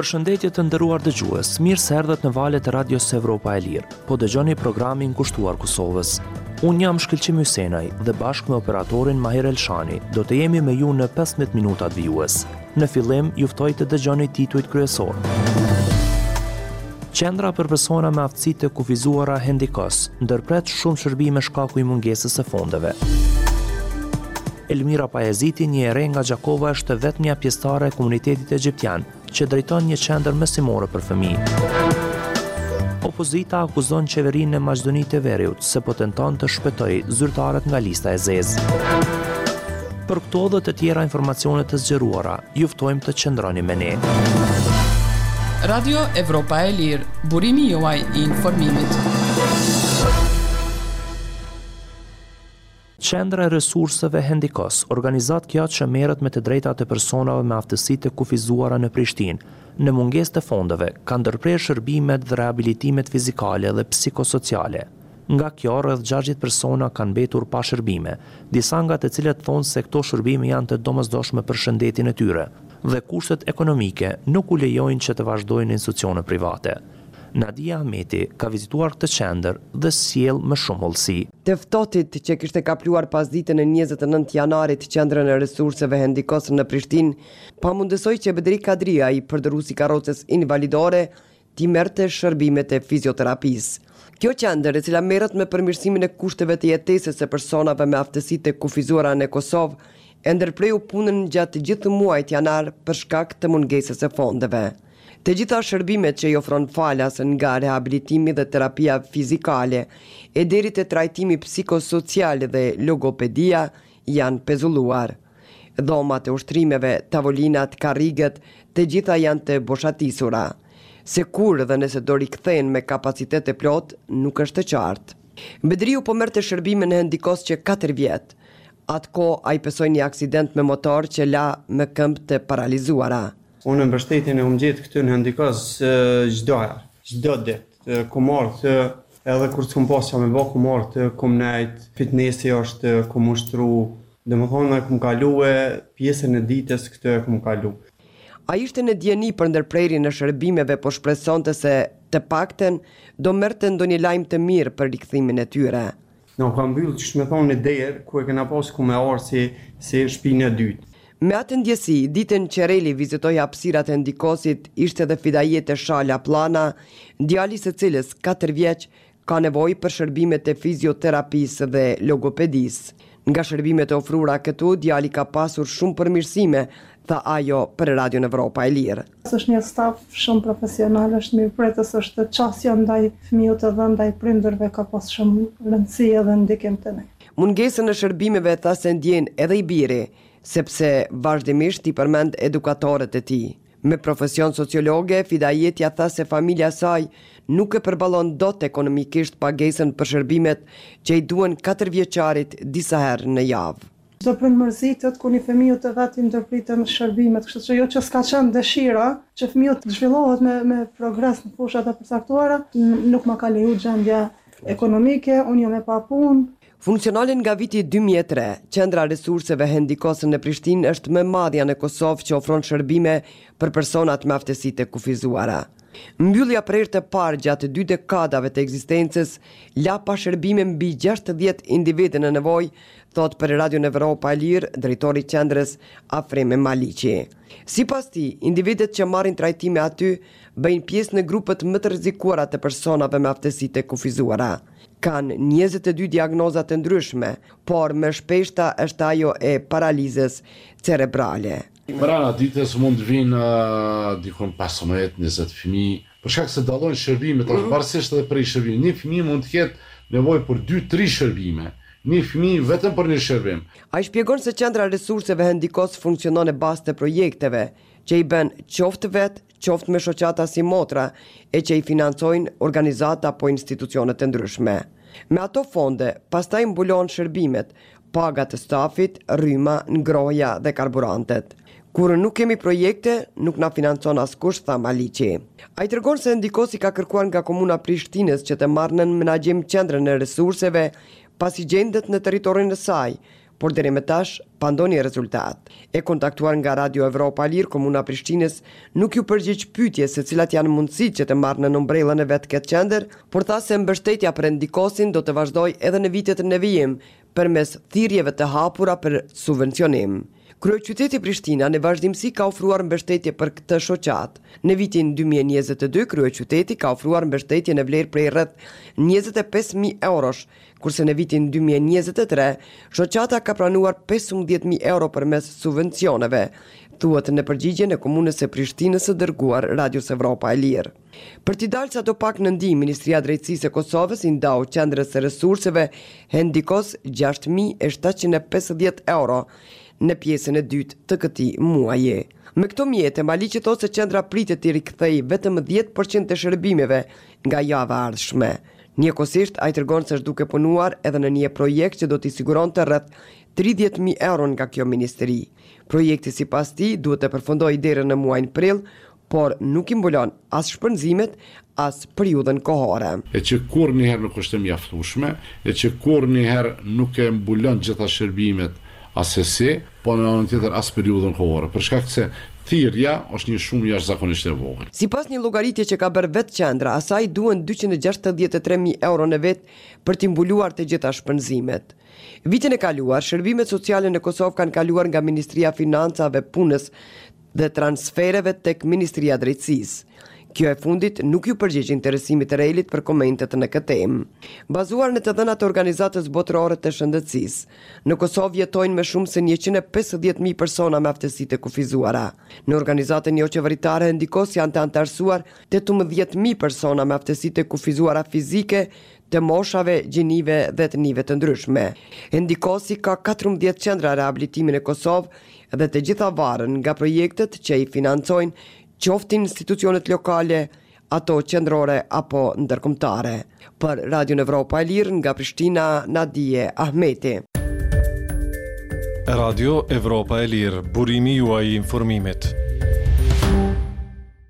Përshëndetje të nderuar dëgjues. Mirë se erdhët në valët e Radios Evropa e Lirë. Po dëgjoni programin kushtuar Kosovës. Unë jam Shkëlqim Hysenaj dhe bashkë me operatorin Mahir Elshani do të jemi me ju në 15 minutat vijuese. Në fillim, ju ftoj të dëgjoni titujt kryesorë. Qendra për persona me aftësi të kufizuara Hendikos ndërpret shumë shërbime shkaku i mungesës së fondeve. Elmira Pajaziti, një e re nga Gjakova, është e vetmja pjesëtare e komunitetit egjiptian, që drejton një qendër mësimore për fëmijë. Opozita akuzon qeverinë e Maqedonisë së Veriut, se po tenton të shpëtojë zyrtarët nga lista e zezë. Për këto dhe të tjera informacione të zgjeruara, ju ftojmë të qëndroni me ne. Radio Evropa e Lirë, burimi juaj i informimit. Qendra e Resurseve Hendikos, organizatë kjo që merret me të drejtat e personave me aftësi të kufizuara në Prishtinë, në mungesë të fondeve, ka ndërprerë shërbimet dhe rehabilitimet fizikale dhe psikosociale. Nga kjo, rreth gjashtëdhjetë persona kanë mbetur pa shërbime, disa nga të cilët thonë se këto shërbime janë të domosdoshme për shëndetin e tyre dhe kushtet ekonomike nuk u lejojnë që të vazhdojnë në institucione private. Nadie Ahmeti ka vizituar këtë qendër dhe sjell më shumë hollësi. Të ftohtit, që kishte kapluar pasditen e njëzet e nëntë janarit Qendrën e Resurseve Hendikos në Prishtinë, pamundësoi që Bedri Kadriaj, përdorus i karrocës invalidore, t'i merrte shërbimet e fizioterapisë. Kjo qendër, e cila merret me përmirësimin e kushteve të jetesës së personave me aftësi të kufizuara në Kosovë, e ndërpreu punën gjatë gjithë muajit janar për shkak të mungesës së fondeve. Të gjitha shërbimet që i ofron falas, nga rehabilitimi dhe terapia fizikale, e deri te trajtimi psiko-social dhe logopedia, janë pezulluar. Dhomat e ushtrimeve, tavolinat, karriget, të gjitha janë të boshatisura. Se kur dhe nëse do rikthehen me kapacitet të plotë, nuk është e qartë. Bedriu po merrte shërbime në Hendikos që katër vjet. Atë kohë ai pësoi një aksident me motor që e la me këmbë të paralizuara. Unë mbështetjen e kom gjet këtu në Hendikos çdo herë, çdo ditë, ku marr këtë Edhe kur s'kom pas çka me ba kom ardh këtu kom nejt fitnesi osht kom ushtru domethonë e kom kalue pjesën e ditës këtu e kom kalu. Ai ishte në dijeni për ndërprerjen e shërbimeve por shpresonte se të paktën do merrte ndonjë lajm të mirë për rikthimin e tyre. Na u ka mbyll ç'është me thonë ni derë, ku e kena pas ku me ardh si si shpi e dytë. Me atë ndjesi, ditën që REL-i vizitoi hapësirat e Hendikosit, ishte dhe Fidajete Shala Pllana, djali i së cilës, katër vjeç, ka nevojë për shërbimet e fizioterapisë dhe logopedisë. Nga shërbimet e ofruara këtu, djali ka pasur shumë përmirësime, tha ajo për Radion Evropa e Lirë. Është një staf shumë profesional, është mirëpritës, është qasja ndaj fëmijut edhe ndaj prindërve ka pas shumë rëndësi edhe ndikim te ne. Mungesën e shërbimeve tha se i ndjen edhe i biri, sepse vazhdimisht i përmend edukatorët e tij. Me profesion sociologe, Fidajetja tha se familja e saj nuk e përballon dot ekonomikisht pagesën për shërbimet që i duhen katërvjeçarit disa herë në javë. Çdo prind mërzitet kur një fëmiju të vet i ndërpriten shërbimet, kështu që jo që s'ka qenë dëshira që fëmiu të zhvillohet me me progres në fusha të përcaktuara, nuk ma ka leju gjendja ekonomike, unë jam e papunë, Funksionale nga viti dy mijë e tre, Qendra e Resurseve Hendikos në Prishtinë është më e madhja në Kosovë që ofron shërbime për personat me aftësi të kufizuara. Mbyllja për herë të parë gjatë dy dekadave të ekzistencës la pa shërbime mbi gjashtëdhjetë individë në nevojë thotë për Radion Evropa e Lirë drejtori i qendrës, Afrim Maliqi. Sipas tij, individët që marrin trajtime aty bëjnë pjesë në grupet më të rrezikuara të personave me aftësi të kufizuara. Kanë njëzet e dy diagnoza të ndryshme, por më e shpeshta është ajo e paralizës cerebrale. Brenda ditës mund të vinë diku në pesëmbëdhjetë, njëzet fëmijë Për shkak se dallojnë shërbimet dhe varësisht edhe prej shërbimit, një fëmijë mund të ketë nevojë për dy, tri shërbime, një fëmijë vetëm për një shërbim. Ai shpjegon se Qendra e Resurseve Hendikos funksionon në bazë të projekteve, që i bën qoftë vetë, qoftë me shoqata simotra, e që i financojnë organizata apo institucione të ndryshme. Me ato fonde, pastaj mbulohen shërbimet, Pagat e stafit, rryma, ngrohja dhe karburantet. Kur nuk kemi projekte, nuk na financon askush, tha Maliqi. Ai tregon se Hendikosi ka kërkuar nga Komuna e Prishtinës që të marrë nën menaxhim Qendrën e Resurseve, pasi gjendet në territorin e saj, por deri më tash pa ndonjë rezultat. E kontaktuar nga Radio Evropa e Lirë, Komuna e Prishtinës nuk iu përgjigj pyetjes se cilat janë mundësitë që të marrë nën umbrellën e vet këtë qendër, por tha se mbështetja për Hendikosin do të vazhdojë edhe në vitet në vijim, përmes thirrjeve të hapura për subvencionim. Kryeqyteti Prishtina në vazhdimësi ka ofruar mbështetje për këtë shoqatë. Në vitin dy mijë e njëzet e dy kryeqyteti ka ofruar mbështetje në vlerë prej rreth njëzet e pesë mijë eurosh, kurse në vitin dy mijë e njëzet e tre shoqata ka pranuar pesëmbëdhjetë mijë euro përmes subvencioneve, thuhet në përgjigjen e Komunës së Prishtinës dërguar Radios Evropa e Lirë. Për t'i dalë sado pak në ndihmë, Ministria e Drejtësisë e Kosovës i ndau Qendrës së Resurseve Hendikos gjashtë mijë e shtatëqind e pesëdhjetë euro në pjesën e dytë të këtij muaji. Me këto mjete, Maliqi thotë se qendra pritet t'i rikthejë vetëm dhjetë për qind të shërbimeve nga java e ardhshme. Njëkohësisht, ai tregon se është duke punuar edhe në një projekt që do t'i siguronte rreth tridhjetë mijë euro nga kjo ministri. Projekti sipas tij, duhet të përfundojë deri në muajin prill, por nuk i mbulon as shpenzimet, as periudhën kohore. E që kurrënjëherë nuk është e mjaftueshme, e që kurrënjëherë nuk e mbulon gjitha shërbimet asesi, po në anën tjetër as periudhën kohore, për shkak se thirrja është një shumë jashtëzakonisht e vogël. Sipas një llogaritje që ka bërë vetë qendra, asaj i duhen dyqind e gjashtëdhjetë e tre mijë euro në vit për t'i mbuluar të gjitha shpenzimet. Vitin e kaluar, shërbimet sociale në Kosovë kanë kaluar nga Ministria e Financave, Punës, dhe Transfereve tek Ministria e Drejtësisë. Kjo e fundit nuk iu përgjigj interesimit të REL-it për komentet në këtë temë. Bazuar në të dhënat e Organizatës Botërore të Shëndetësisë, në Kosovë jetojnë më shumë se njëqind e pesëdhjetë mijë persona me aftësi të kufizuara. Në organizatën joqeveritare Hendikos janë të anëtarësuar tetëmbëdhjetë mijë persona me aftësi të kufizuara fizike të moshave, gjinive dhe etnive të ndryshme. Hendikosi ka katërmbëdhjetë qendra rehabilitimi në Kosovë dhe të gjitha varen nga projektet që i financojnë qoftë institucionet lokale, ato qendrore apo ndërkombëtare. Për Radion Evropa e Lirë nga Prishtina, Nadie Ahmeti. Radio Evropa e Lirë, burimi juaj i informimit.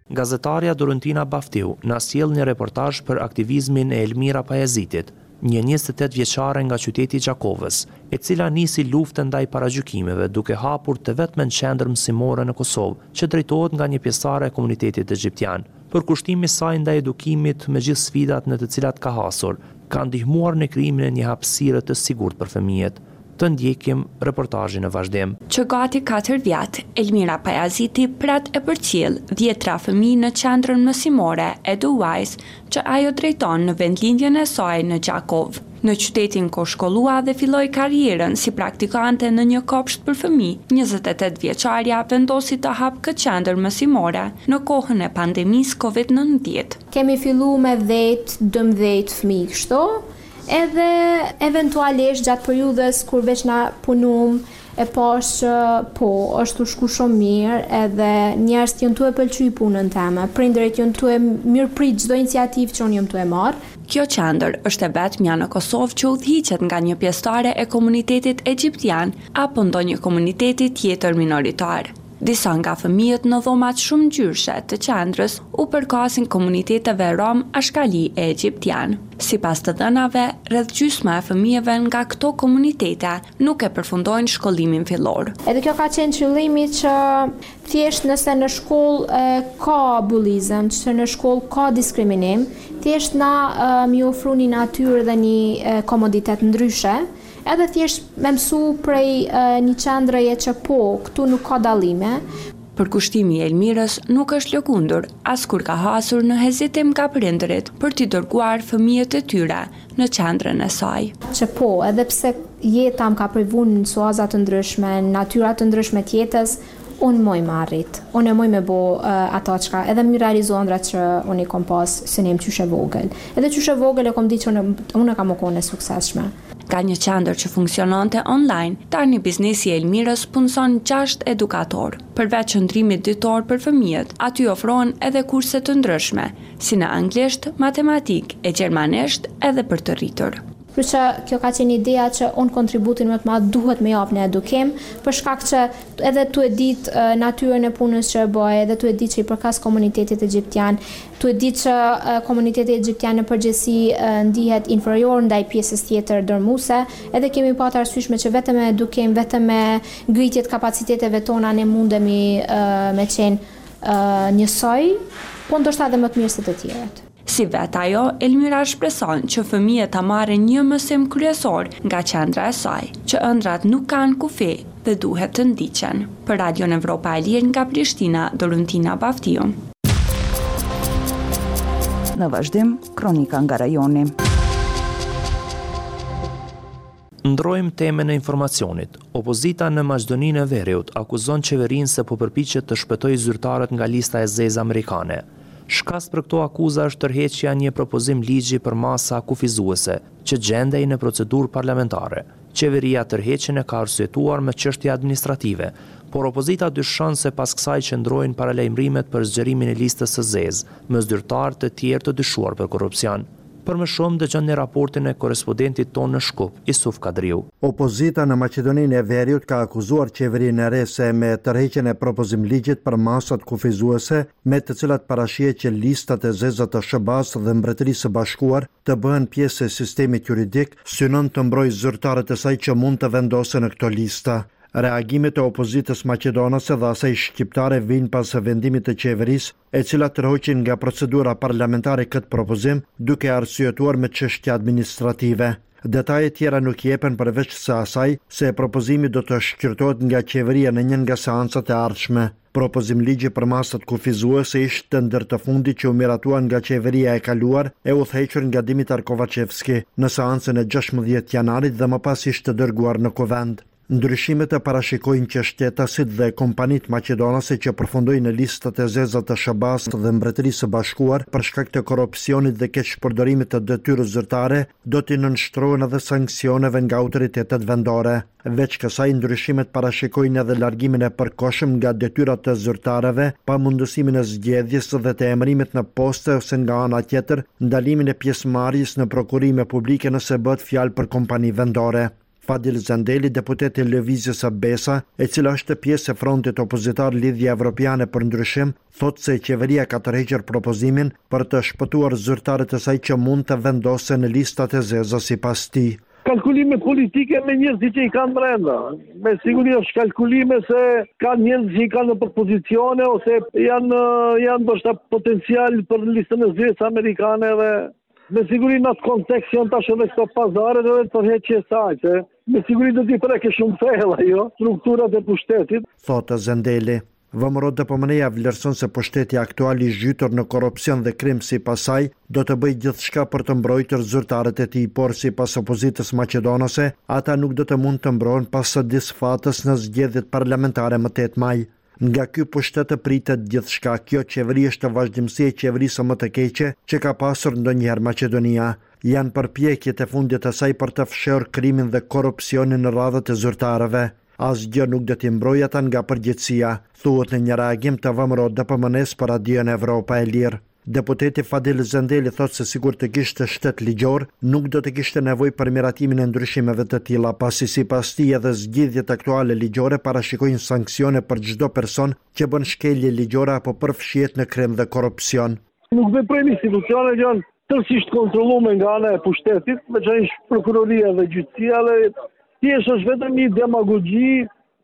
Gazetarja Doruntina Baftiu na sjell një reportazh për aktivizmin e Elmira Pajazitit, një njëzet e tetë vjeçare nga qyteti i Gjakovës, e cila nisi luftën ndaj paragjykimeve duke hapur të vetmen qendër mësimore në Kosovë që drejtohet nga një pjesëtare e komunitetit egjiptian. Përkushtimi i saj ndaj edukimit, me gjithë sfidat në të cilat ka hasur, ka ndihmuar në krijimin e një hapësire të sigurt për fëmijët. Të ndjekim reportazhin në vazhdim. Që gati katër vjet, Elmira Pajaziti pret e përcjell dhjetëra fëmijë në Qendrën Mësimore Eduwise që ajo drejton në vendlindjen e saj në Gjakovë. Në qytetin ku u shkollua dhe filloi karrierën si praktikante në një kopsht për fëmijë, njëzet e tetë vjeçarja vendosi të hapë këtë qendër mësimore në kohën e pandemisë Covid nëntëmbëdhjetë. Kemi fillu me dhjetë, dymbëdhjetë fëmijë kështu, Edhe eventualisht gjatë periudhës kur veç na punum e pashë që po, është tu shku shumë mirë edhe njerëzt jon tu e pëlqy punën teme, prindërit jon tu e mirëprit çdo iniciativë që unë jom tu e marrë. Kjo qendër është e vetmja në Kosovë që udhëhiqet nga një pjesëtare e komunitetit egjiptian apo ndonjë komuniteti tjetër minoritar. Disa nga fëmijët në dhomat shumëngjyrëshe të qendrës u përkasin komuniteteve rom, ashkali e egjiptian. Sipas të dhënave, rreth gjysma e fëmijëve nga këto komunitete nuk e përfundojnë shkollimin fillor. Edhe kjo ka qenë qëllimi që thjesht nëse në shkollë ka bullizëm, nëse në shkollë ka diskriminim, thjesht na me ju ofru një natyrë dhe një komoditet ndryshe, Edhe thjesht me mësu prej një qendreje që po, këtu nuk ka dallime. Përkushtimi i Elmirës nuk është lëkundur, as kur ka hasur në hezitim nga prindërit për t'i dërguar fëmijët e tyre në qendrën e saj. Që po, edhe pse jeta më ka privu në suaza të ndryshme, në natyra të ndryshme të jetës, Unë muj me arrit. Unë muj me bo ato çka edhe m'i realizu andrrat që unë i kom pas synim qysh e vogël. Edhe qysh e vogël e kom dit që unë kam me kon e suksesshme. Nga një qendër që funksiononte online, tani biznesi i Elmirës punëson gjashtë edukatorë. Përveç qëndrimit ditor për fëmijët, aty ofrohen edhe kurse të ndryshme, si në anglisht, matematikë e gjermanisht edhe për të rritur. Kështu që kjo ka qenë ideja që unë kontributin më të madh duhet me jap në edukim, për shkak që edhe tu e ditë natyrën e punës që e bëj, edhe tu e ditë që i përkas komunitetit egjiptian, tu e ditë që komuniteti egjiptian në përgjithësi ndihet inferior ndaj pjesës tjetër dërrmuese, edhe e kemi pa të arsyeshme që vetëm me edukim, vetëm me ngritje të kapaciteteve tona ne mundemi me qenë njësoj, po ndoshta edhe më të mirë se të tjerët. Si vetë ajo, Elmira shpreson që fëmijët ta marrin një mësim kryesor nga qendra e saj, që ëndrrat nuk kanë kufi dhe duhet të ndiqen. Për Radion Evropa e Lirë nga Prishtina, Doruntina Baftiu. Në vazhdim, kronika nga rajoni. Ndërrojmë temën e informacionit. Opozita në Maqedoninë e Veriut akuzon qeverinë se po përpiqet të shpëtojë zyrtarët nga lista e zezë amerikane. Shkas për këto akuza është tërheqja e një propozim ligji për masa kufizuese, që gjendej në procedurë parlamentare. Qeveria tërheqjen e ka arsyetuar me çështje administrative, por opozita dyshon se pas kësaj qëndrojnë paralajmërimet për zgjerimin e listës së zezë, me zyrtarë të tjerë të dyshuar për korrupsion. Për më shumë dëgjoni raportin e korrespodentit tonë në Shkup, Isuf Kadriu. Opozita në Maqedoninë e Veriut ka akuzuar qeverinë e re se me tërheqjen e propozimligjit për masat kufizuese, me të cilat parashihet që listat e zeza të SHBA-së dhe Mbretërisë së Bashkuar të bëhen pjesë e sistemit juridik, synon të mbrojë zyrtarët e saj që mund të vendosen në këto lista. Reagimet e opozitës maqedonase dhe asaj shqiptare vijnë pas vendimit të qeverisë e cila tërhoqi nga procedura parlamentare këtë propozim, duke arsyetuar me çështje administrative. Detaje tjera nuk jepen përveç së asaj se propozimi do të shqyrtohet nga qeveria në një nga seancat e ardhshme. Propozim-ligji për masat kufizuese ishte ndër të fundit që u miratuan nga qeveria e kaluar e udhëhequr nga Dimitar Kovaçevski në seancën e gjashtëmbëdhjetë janarit dhe më pas ishte dërguar në Kuvend. Ndryshimet parashikojnë që shtetasit dhe kompanitë maqedonase që përfundojnë në listat e zeza të SHBA-së dhe Mbretërisë së Bashkuar për shkak të korrupsionit dhe keqpërdorimit të detyrës zyrtare, do t'i nënshtrohen edhe sanksioneve nga autoritetet vendore. Veç kësaj, ndryshimet parashikojnë edhe largimin e përkohshëm nga detyra të zyrtarëve, pamundësimin e zgjedhjes dhe të emërimit në poste ose nga ana tjetër, ndalimin e pjesëmarrjes në prokurime publike nëse bëhet fjalë për kompani vendore. Fadil Zendeli, deputet i Lëvizjes Besa, e cila është pjesë e frontit opozitar Lidhja Evropiane për Ndryshim, thotë se qeveria ka tërhequr propozimin për të shpëtuar zyrtarët e saj që mund të vendosen në listat e zeza sipas tij. Kalkulime politike me njerëzit që i kanë brenda. Me siguri është kalkulime se kanë njerëz që i kanë nëpër pozicione ose janë janë ndoshta potencial për listën e zezë amerikane dhe Me siguri në atë kontekst janë tash edhe këto pazare dhe tërheqja e saj. Me siguri do t'i prekë shumë thellë ajo strukturat e pushtetit. Thotë Zendeli. VMRO-DPMNE-ja vlerëson se pushteti aktual i zhytur në korrupsion dhe krim sipas saj, do të bëjë gjithçka për të mbrojtur zyrtarët e tij, por sipas opozitës maqedonase, ata nuk do të mund të mbrohen pas disfatës në zgjedhjet parlamentare më tetë maj. Nga ky pushtet pritet gjithçka. Kjo qeveri është vazhdimësi e qeverisë më të keqe që ka pasur ndonjëherë Maqedonia. Janë përpjekjet e fundit të saj për të fshehur krimin dhe korrupsionin në radhët e zyrtarëve. Asgjë nuk do t'i mbrojë ata nga përgjegjësia, thuhet në një reagim të VMRO-DPMNE-së për Radion Evropa e Lirë. Deputeti Fadil Zendeli thotë se sikur të kishte shtet ligjor, nuk do të kishte nevojë për miratimin e ndryshimeve të tilla, pasi sipas tij edhe zgjidhjet aktuale ligjore parashikojnë sanksione për çdo person që bën shkelje ligjore apo përfshihet në krim dhe korrupsion. Nuk veprojnë institucionet, janë tërësisht të kontrollume nga ana e pushtetit, veçanërisht prokuroria dhe gjyqësia dhe thjesht është vetëm një demagogji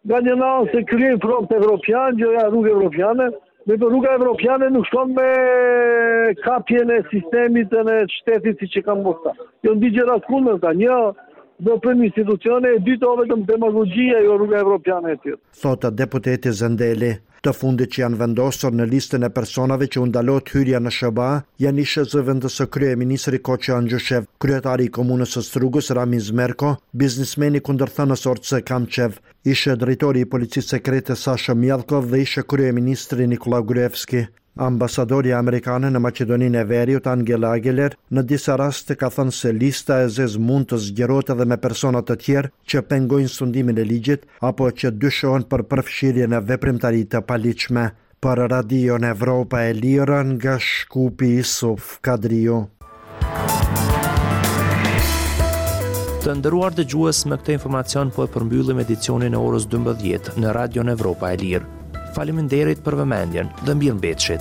Nga një anë se krijojmë front evropian, gjoja rrugë evropiane, mirëpo rruga evropiane nuk shkon me kapjen e sistemit dhe të shtetit siç e kanë bo këta. Jo në digje rast kundën ta, nuk veprojnë institucionet dhe o vetëm demagogji ajo rruga evropiane e tyre. Thotë deputeti Zendeli, Të fundit që janë vendosur në listën e personave që u ndalohet hyrja në SHBA janë ish-zëvendëskryeministri Koço Angjushev, kryetari i komunës së Strugës Ramiz Merko, biznesmeni kundërthënës Orce Kamçev, ish-drejtori i policisë sekrete Sasho Mijallkov dhe ish-kryeministri Nikolla Gruevski. Ambasadorja amerikane në Maqedoninë e Veriut, Angela Aggeler, në disa raste ka thënë se lista e zezë mund të zgjerohet edhe me persona të tjerë që pengojnë sundimin e ligjit apo që dyshohen për përfshirje në veprimtari të paligjshme. Për Radion Evropa e Lirë, nga Shkupi, Isuf Kadriu. Të nderuar dëgjues me këtë informacion po e përmbyllim edicionin e orës 12 në Radion Evropa e Lirë. Faleminderit për vëmendjen dhe mirëmbetshi.